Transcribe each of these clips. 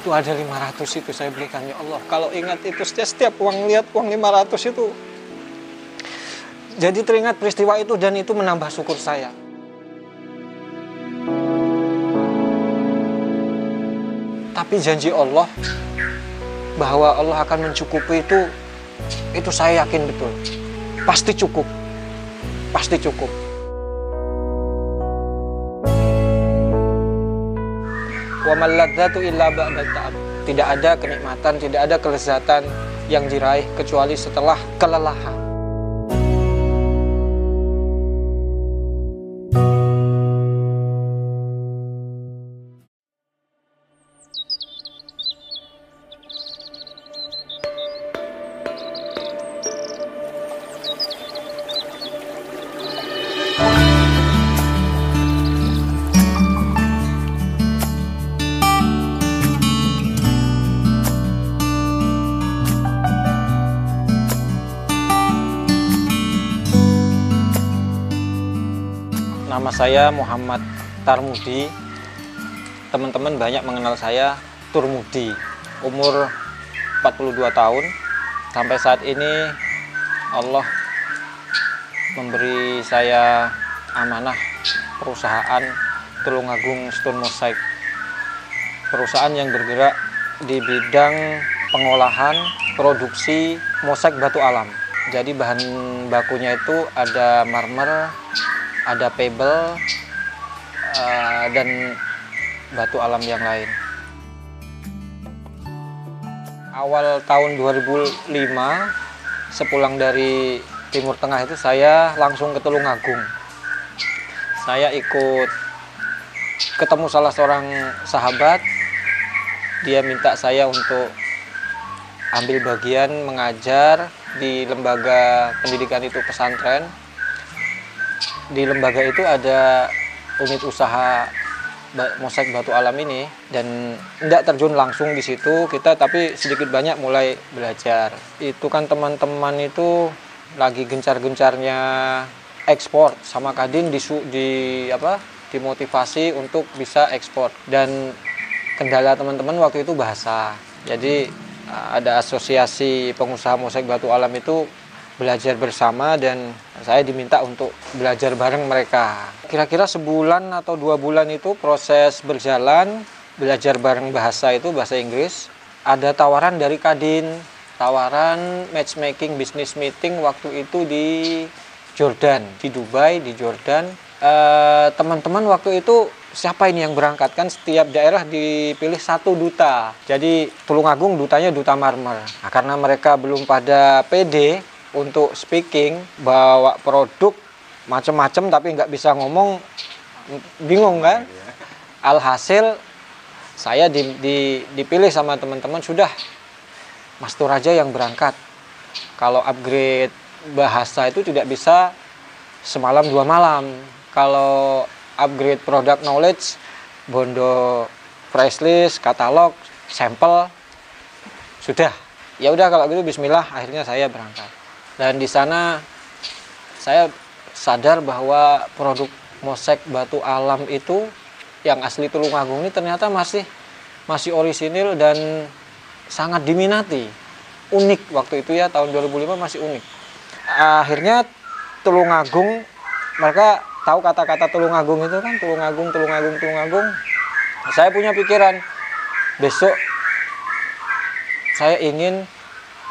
itu ada 500 itu saya belikan ya Allah. Kalau ingat itu setiap, setiap uang lihat uang 500 itu. Jadi teringat peristiwa itu dan itu menambah syukur saya. Tapi janji Allah bahwa Allah akan mencukupi itu itu saya yakin betul. Pasti cukup. Pasti cukup wa illa ba'da ta'ab. Tidak ada kenikmatan tidak ada kelezatan yang diraih kecuali setelah kelelahan Nama saya Muhammad Tarmudi. Teman-teman banyak mengenal saya Turmudi. Umur 42 tahun. Sampai saat ini Allah memberi saya amanah perusahaan Tulungagung Stone Mosaic. Perusahaan yang bergerak di bidang pengolahan, produksi mosaik batu alam. Jadi bahan bakunya itu ada marmer, ada pebble uh, dan batu alam yang lain. Awal tahun 2005, sepulang dari Timur Tengah itu saya langsung ke Tulungagung. Saya ikut ketemu salah seorang sahabat, dia minta saya untuk ambil bagian mengajar di lembaga pendidikan itu pesantren di lembaga itu ada unit usaha mosaik batu alam ini dan tidak terjun langsung di situ kita tapi sedikit banyak mulai belajar. Itu kan teman-teman itu lagi gencar-gencarnya ekspor sama Kadin di, di apa dimotivasi untuk bisa ekspor. Dan kendala teman-teman waktu itu bahasa. Jadi ada asosiasi pengusaha mosaik batu alam itu belajar bersama dan saya diminta untuk belajar bareng mereka. Kira-kira sebulan atau dua bulan itu proses berjalan, belajar bareng bahasa itu bahasa Inggris. Ada tawaran dari Kadin, tawaran matchmaking business meeting waktu itu di Jordan, di Dubai, di Jordan. Teman-teman uh, waktu itu siapa ini yang berangkat kan setiap daerah dipilih satu duta jadi Tulungagung dutanya duta marmer nah, karena mereka belum pada PD untuk speaking bawa produk macam-macam tapi nggak bisa ngomong bingung kan? Alhasil saya di, di, dipilih sama teman-teman sudah. Mas Turaja yang berangkat. Kalau upgrade bahasa itu tidak bisa semalam dua malam. Kalau upgrade product knowledge bondo price list katalog sampel sudah. Ya udah kalau gitu Bismillah akhirnya saya berangkat dan di sana saya sadar bahwa produk mosek batu alam itu yang asli Tulungagung ini ternyata masih masih orisinil dan sangat diminati. Unik waktu itu ya tahun 2005 masih unik. Akhirnya Tulungagung mereka tahu kata-kata Tulungagung itu kan Tulungagung Tulungagung Tulungagung. Saya punya pikiran besok saya ingin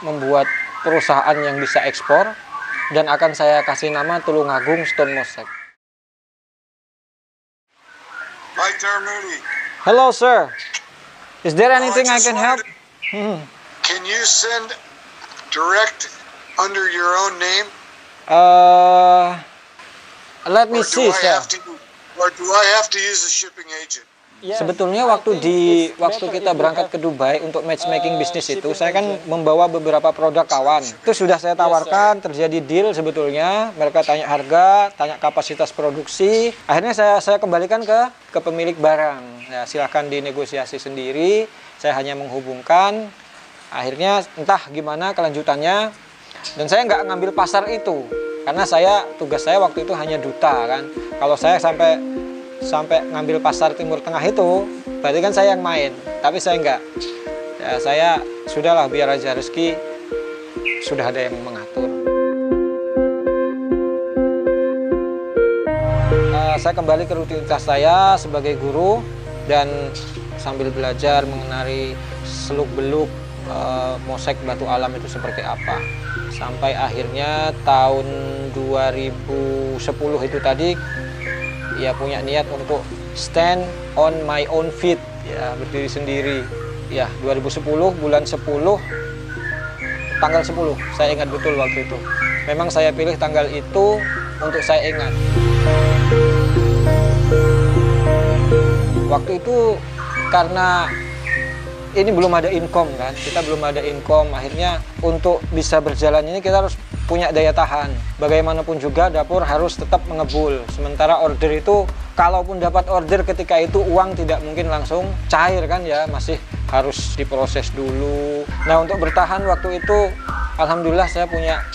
membuat perusahaan yang bisa ekspor dan akan saya kasih nama Tulungagung Stone Mosaic. Hi. Hello, sir. Is there anything I, I can help? Hmm. Can you send direct under your own name? Uh, let me or see, sir. To, or do I have to use a shipping agent? Sebetulnya waktu di waktu kita berangkat ke Dubai untuk matchmaking bisnis itu, saya kan membawa beberapa produk kawan. Itu sudah saya tawarkan, terjadi deal sebetulnya. Mereka tanya harga, tanya kapasitas produksi. Akhirnya saya saya kembalikan ke ke pemilik barang. Ya, silahkan dinegosiasi sendiri. Saya hanya menghubungkan. Akhirnya entah gimana kelanjutannya. Dan saya nggak ngambil pasar itu karena saya tugas saya waktu itu hanya duta kan. Kalau saya sampai sampai ngambil pasar Timur Tengah itu berarti kan saya yang main tapi saya enggak. Ya saya sudahlah biar aja rezeki sudah ada yang mengatur. Uh, saya kembali ke rutinitas saya sebagai guru dan sambil belajar mengenai seluk beluk uh, mosek batu alam itu seperti apa. Sampai akhirnya tahun 2010 itu tadi ya punya niat untuk stand on my own feet. Ya berdiri sendiri. Ya 2010 bulan 10 tanggal 10 saya ingat betul waktu itu. Memang saya pilih tanggal itu untuk saya ingat. Waktu itu karena ini belum ada income kan. Kita belum ada income. Akhirnya untuk bisa berjalan ini kita harus punya daya tahan. Bagaimanapun juga dapur harus tetap mengebul. Sementara order itu kalaupun dapat order ketika itu uang tidak mungkin langsung cair kan ya masih harus diproses dulu. Nah untuk bertahan waktu itu Alhamdulillah saya punya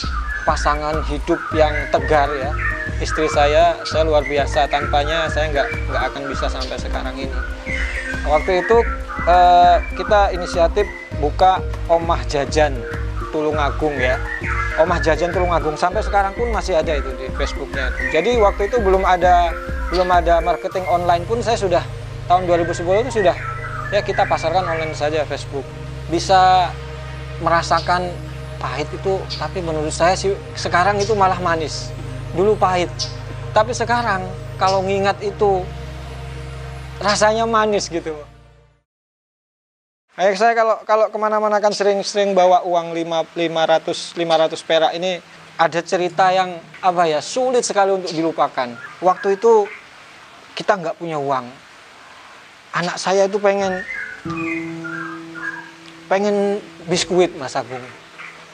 pasangan hidup yang tegar ya. Istri saya saya luar biasa. Tanpanya saya nggak nggak akan bisa sampai sekarang ini. Waktu itu eh, kita inisiatif buka omah jajan Tulungagung ya. Omah jajan Tulungagung sampai sekarang pun masih ada itu di Facebooknya jadi waktu itu belum ada belum ada marketing online pun saya sudah tahun 2010 itu sudah ya kita pasarkan online saja Facebook. Bisa merasakan pahit itu tapi menurut saya sih sekarang itu malah manis. Dulu pahit tapi sekarang kalau ngingat itu rasanya manis gitu Kayak saya kalau kalau ke mana-mana kan sering-sering bawa uang 5, 500 500 perak ini ada cerita yang apa ya sulit sekali untuk dilupakan. Waktu itu kita nggak punya uang. Anak saya itu pengen pengen biskuit Mas Agung.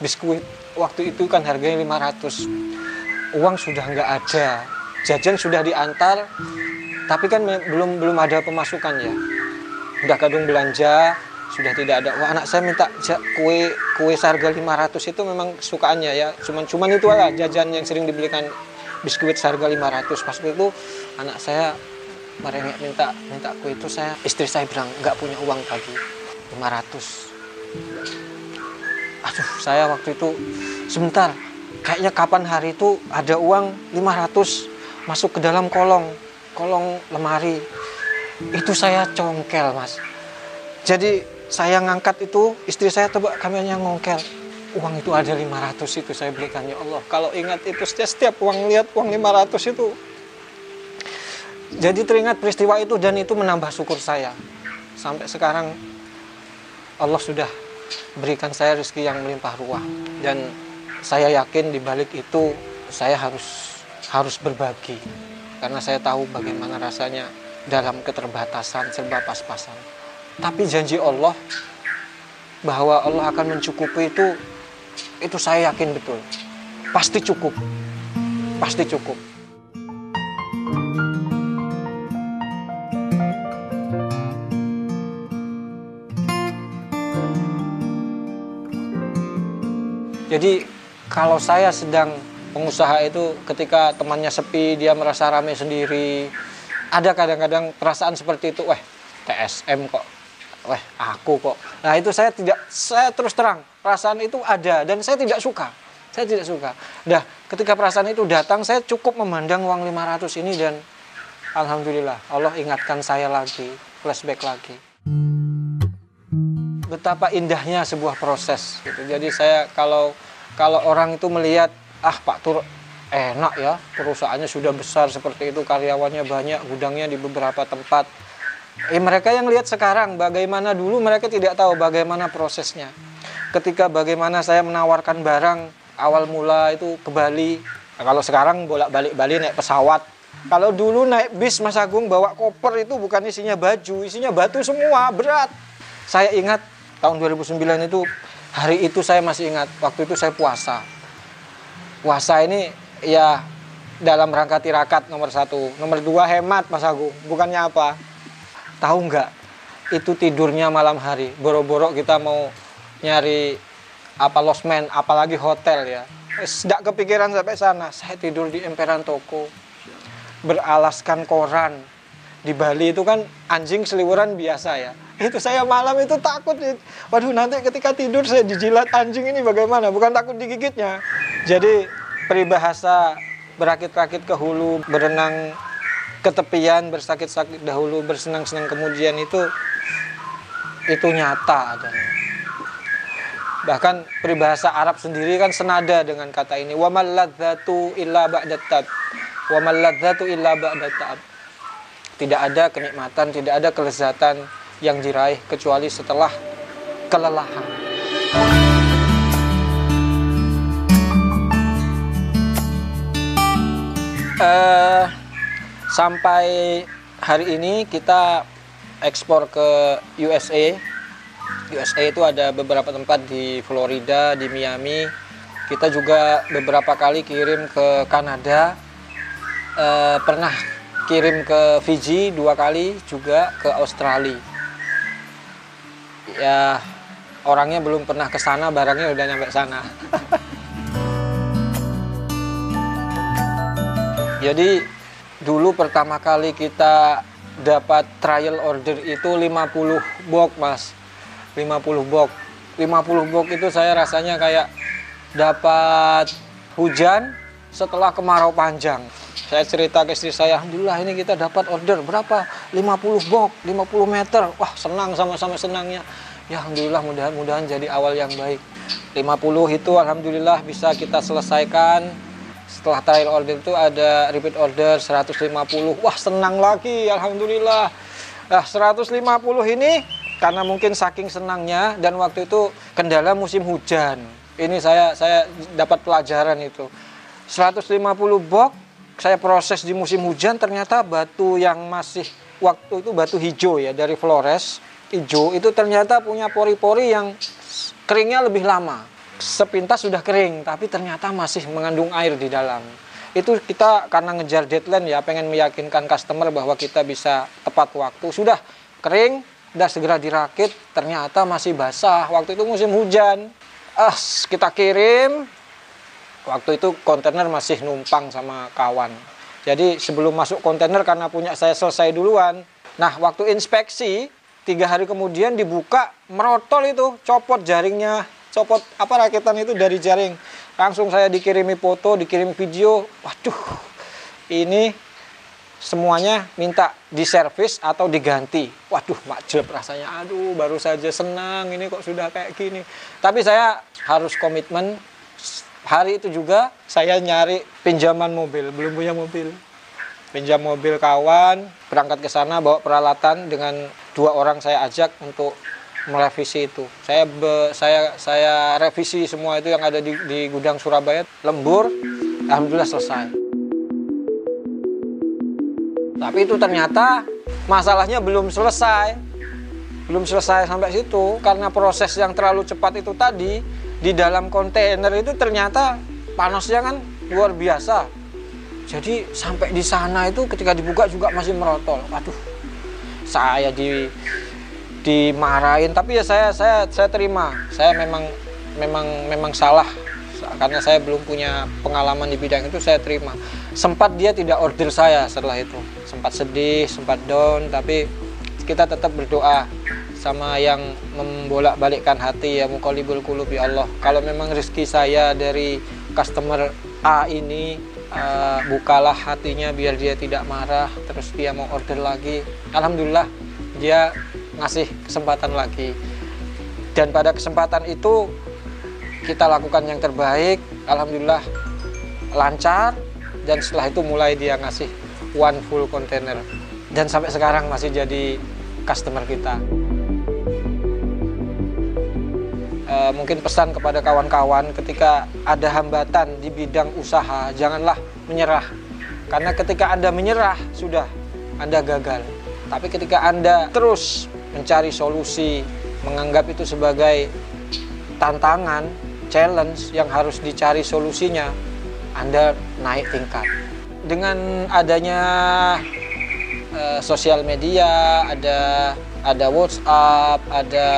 Biskuit waktu itu kan harganya 500 uang sudah nggak ada, jajan sudah diantar, tapi kan belum belum ada pemasukan ya. Udah kadung belanja, sudah tidak ada. Wah, anak saya minta kue kue seharga 500 itu memang sukaannya ya. Cuman cuman itu lah jajan yang sering dibelikan biskuit seharga 500. Pas itu anak saya merengek minta minta kue itu saya istri saya bilang nggak punya uang tadi 500 aduh saya waktu itu sebentar kayaknya kapan hari itu ada uang 500 masuk ke dalam kolong kolong lemari itu saya congkel mas jadi saya ngangkat itu istri saya kami hanya ngongkel. Uang itu ada 500 itu saya belikan ya Allah. Kalau ingat itu setiap, setiap uang lihat uang 500 itu. Jadi teringat peristiwa itu dan itu menambah syukur saya. Sampai sekarang Allah sudah berikan saya rezeki yang melimpah ruah. Dan saya yakin di balik itu saya harus harus berbagi. Karena saya tahu bagaimana rasanya dalam keterbatasan serba pas-pasan. Tapi janji Allah bahwa Allah akan mencukupi itu itu saya yakin betul. Pasti cukup. Pasti cukup. Jadi kalau saya sedang pengusaha itu ketika temannya sepi dia merasa ramai sendiri ada kadang-kadang perasaan seperti itu weh TSM kok weh aku kok. Nah itu saya tidak saya terus terang perasaan itu ada dan saya tidak suka. Saya tidak suka. Dah ketika perasaan itu datang saya cukup memandang uang 500 ini dan Alhamdulillah Allah ingatkan saya lagi flashback lagi. Betapa indahnya sebuah proses gitu. jadi saya kalau kalau orang itu melihat ah Pak Tur enak ya perusahaannya sudah besar seperti itu karyawannya banyak gudangnya di beberapa tempat eh mereka yang lihat sekarang bagaimana dulu mereka tidak tahu bagaimana prosesnya. Ketika bagaimana saya menawarkan barang awal mula itu ke Bali. Nah, kalau sekarang bolak-balik Bali naik pesawat. Kalau dulu naik bis Mas Agung bawa koper itu bukan isinya baju isinya batu semua berat. Saya ingat tahun 2009 itu hari itu saya masih ingat waktu itu saya puasa. Puasa ini ya dalam rangka tirakat nomor satu. Nomor dua hemat mas Agung. Bukannya apa tahu nggak? Itu tidurnya malam hari. Boro-boro kita mau nyari apa losmen apalagi hotel ya. Tidak kepikiran sampai sana. Saya tidur di emperan toko. Beralaskan koran. Di Bali itu kan anjing seliweran biasa ya. Itu saya malam itu takut waduh nanti ketika tidur saya dijilat anjing ini bagaimana? Bukan takut digigitnya. Jadi peribahasa berakit-rakit ke hulu berenang ke tepian bersakit-sakit dahulu bersenang-senang kemudian itu itu nyata adanya bahkan peribahasa Arab sendiri kan senada dengan kata ini wa malladzatu illa ba'datab wa malladzatu illa ba'datab tidak ada kenikmatan tidak ada kelezatan yang diraih kecuali setelah kelelahan. Uh, sampai hari ini kita ekspor ke USA USA itu ada beberapa tempat di Florida, di Miami. Kita juga beberapa kali kirim ke Kanada. E, pernah kirim ke Fiji dua kali, juga ke Australia. Ya, orangnya belum pernah ke sana, barangnya udah nyampe sana. Jadi dulu pertama kali kita dapat trial order itu 50 box, Mas. 50 box. 50 box itu saya rasanya kayak dapat hujan setelah kemarau panjang. Saya cerita ke istri saya Alhamdulillah ini kita dapat order berapa? 50 box 50 meter. Wah senang sama-sama senangnya. Ya Alhamdulillah mudah-mudahan jadi awal yang baik. 50 itu Alhamdulillah bisa kita selesaikan setelah trial order itu ada repeat order 150 wah senang lagi Alhamdulillah nah 150 ini karena mungkin saking senangnya dan waktu itu kendala musim hujan. Ini saya saya dapat pelajaran itu. 150 box saya proses di musim hujan ternyata batu yang masih waktu itu batu hijau ya dari Flores hijau itu ternyata punya pori-pori yang keringnya lebih lama. Sepintas sudah kering tapi ternyata masih mengandung air di dalam. Itu kita karena ngejar deadline ya pengen meyakinkan customer bahwa kita bisa tepat waktu. Sudah kering udah segera dirakit ternyata masih basah. Waktu itu musim hujan. Ah kita kirim. Waktu itu kontainer masih numpang sama kawan. Jadi sebelum masuk kontainer karena punya saya selesai duluan. Nah waktu inspeksi tiga hari kemudian dibuka merotol itu copot jaringnya copot apa rakitan itu dari jaring langsung saya dikirimi foto dikirimi video waduh ini semuanya minta diservis atau diganti. Waduh, makjub rasanya. Aduh, baru saja senang ini kok sudah kayak gini. Tapi saya harus komitmen. Hari itu juga saya nyari pinjaman mobil, belum punya mobil. Pinjam mobil kawan, berangkat ke sana bawa peralatan dengan dua orang saya ajak untuk merevisi itu. Saya be, saya saya revisi semua itu yang ada di, di gudang Surabaya, lembur, alhamdulillah selesai. Tapi itu ternyata masalahnya belum selesai. Belum selesai sampai situ karena proses yang terlalu cepat itu tadi di dalam kontainer itu ternyata panasnya kan luar biasa. Jadi sampai di sana itu ketika dibuka juga masih merotol. Waduh. Saya di dimarahin. Tapi ya saya saya saya terima. Saya memang memang memang salah. Karena saya belum punya pengalaman di bidang itu saya terima. Sempat dia tidak order saya setelah itu. Sempat sedih sempat down tapi kita tetap berdoa sama yang membolak-balikkan hati ya mukolibul kulub ya Allah. Kalau memang rezeki saya dari customer A ini uh, bukalah hatinya biar dia tidak marah terus dia mau order lagi. Alhamdulillah dia ngasih kesempatan lagi. Dan pada kesempatan itu kita lakukan yang terbaik. Alhamdulillah lancar. Dan setelah itu mulai dia ngasih one full container. Dan sampai sekarang masih jadi customer kita. E, mungkin pesan kepada kawan-kawan ketika ada hambatan di bidang usaha janganlah menyerah. Karena ketika anda menyerah sudah anda gagal. Tapi ketika anda terus mencari solusi menganggap itu sebagai tantangan challenge yang harus dicari solusinya, Anda naik tingkat. Dengan adanya uh, sosial media, ada ada WhatsApp, ada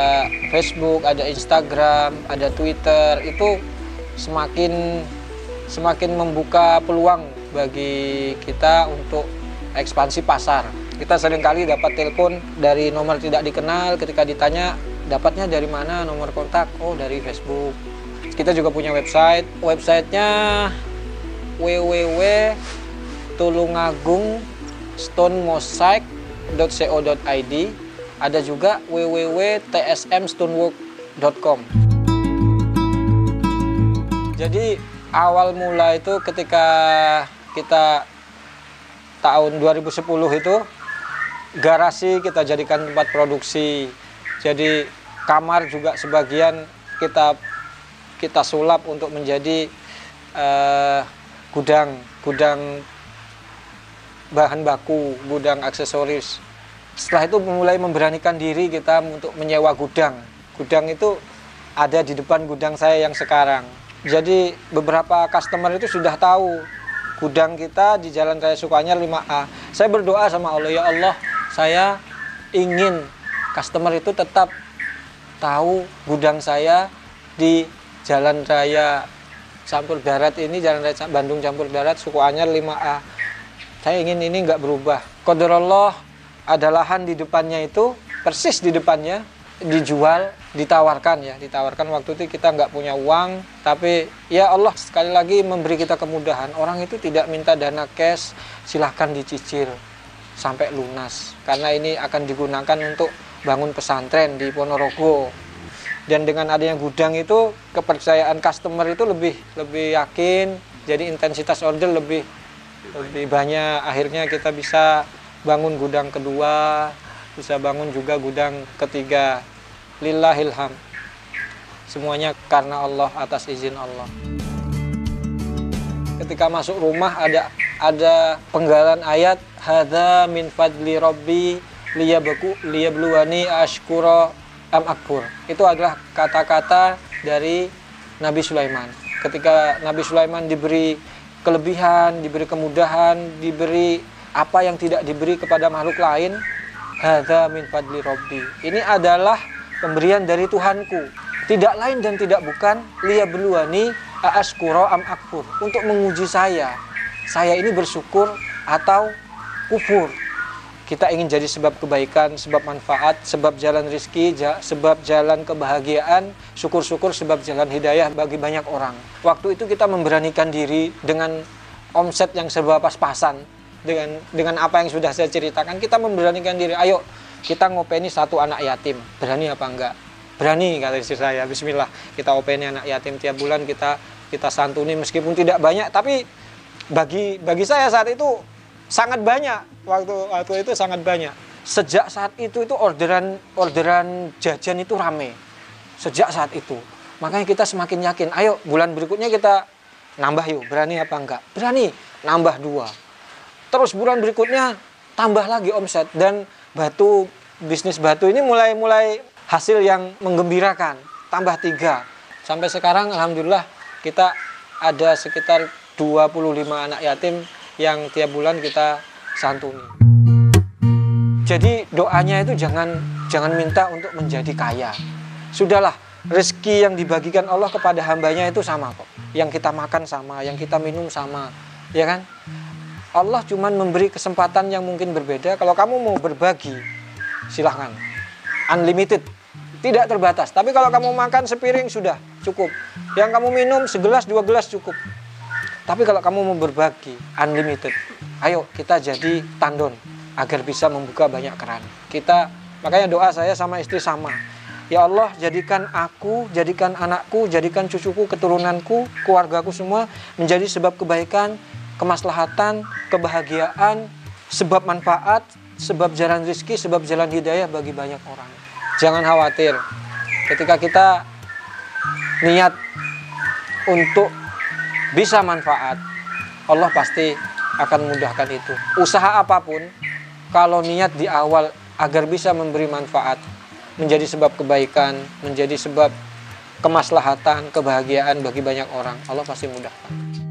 Facebook, ada Instagram, ada Twitter, itu semakin semakin membuka peluang bagi kita untuk ekspansi pasar Kita sering kali dapat telepon dari nomor tidak dikenal ketika ditanya dapatnya dari mana nomor kontak? Oh, dari Facebook. Kita juga punya website. Websitenya www.tulungagung.stonemosaic.co.id ada juga www.tsmstonework.com jadi awal mula itu ketika kita tahun 2010 itu garasi kita jadikan tempat produksi jadi kamar juga sebagian kita kita sulap untuk menjadi uh, gudang gudang bahan baku gudang aksesoris setelah itu mulai memberanikan diri kita untuk menyewa gudang. Gudang itu ada di depan gudang saya yang sekarang. Jadi beberapa customer itu sudah tahu gudang kita di Jalan Raya Sukanya 5A. Saya berdoa sama Allah, ya Allah, saya ingin customer itu tetap tahu gudang saya di Jalan Raya Campur Darat ini, Jalan Raya Bandung Campur Darat, Suku Anyar 5A. Saya ingin ini nggak berubah. Allah ada lahan di depannya itu persis di depannya dijual ditawarkan ya ditawarkan waktu itu kita nggak punya uang tapi ya Allah sekali lagi memberi kita kemudahan orang itu tidak minta dana cash silahkan dicicil sampai lunas karena ini akan digunakan untuk bangun pesantren di Ponorogo dan dengan adanya gudang itu kepercayaan customer itu lebih lebih yakin jadi intensitas order lebih lebih banyak akhirnya kita bisa bangun gudang kedua, bisa bangun juga gudang ketiga. Lillahilham. Semuanya karena Allah atas izin Allah. Ketika masuk rumah ada ada penggalan ayat hadza min fadli rabbi liyabku liyabluwani ashkura am akbur. Itu adalah kata-kata dari Nabi Sulaiman. Ketika Nabi Sulaiman diberi kelebihan, diberi kemudahan, diberi apa yang tidak diberi kepada makhluk lain hadza min fadli rabbi ini adalah pemberian dari Tuhanku tidak lain dan tidak bukan liya beluani aaskuro am akfur untuk menguji saya saya ini bersyukur atau kufur. Kita ingin jadi sebab kebaikan, sebab manfaat, sebab jalan rizki, sebab jalan kebahagiaan, syukur-syukur sebab jalan hidayah bagi banyak orang. Waktu itu kita memberanikan diri dengan omset yang serba pas-pasan, dengan dengan apa yang sudah saya ceritakan kita memberanikan diri ayo kita ngopeni satu anak yatim. Berani apa enggak? Berani kata istri saya. Bismillah kita openi anak yatim tiap bulan kita kita santuni meskipun tidak banyak tapi bagi bagi saya saat itu sangat banyak waktu waktu itu sangat banyak. Sejak saat itu itu orderan orderan jajan itu rame. Sejak saat itu. Makanya kita semakin yakin ayo bulan berikutnya kita nambah yuk berani apa enggak? Berani nambah dua. Terus bulan berikutnya tambah lagi omset dan batu bisnis batu ini mulai mulai hasil yang menggembirakan. Tambah tiga. Sampai sekarang alhamdulillah kita ada sekitar 25 anak yatim yang tiap bulan kita santuni jadi doanya itu jangan jangan minta untuk menjadi kaya sudahlah rezeki yang dibagikan Allah kepada hambanya itu sama kok yang kita makan sama yang kita minum sama ya kan Allah cuma memberi kesempatan yang mungkin berbeda. Kalau kamu mau berbagi, silahkan. Unlimited, tidak terbatas. Tapi kalau kamu makan sepiring sudah cukup. Yang kamu minum segelas dua gelas cukup. Tapi kalau kamu mau berbagi, unlimited. Ayo kita jadi tandon agar bisa membuka banyak keran. Kita makanya doa saya sama istri sama. Ya Allah, jadikan aku, jadikan anakku, jadikan cucuku, keturunanku, keluargaku semua menjadi sebab kebaikan, kemaslahatan, kebahagiaan, sebab manfaat, sebab jalan rizki, sebab jalan hidayah bagi banyak orang. Jangan khawatir, ketika kita niat untuk bisa manfaat, Allah pasti akan mudahkan itu. Usaha apa pun, kalau niat di awal agar bisa memberi manfaat, menjadi sebab kebaikan, menjadi sebab kemaslahatan, kebahagiaan bagi banyak orang, Allah pasti mudahkan.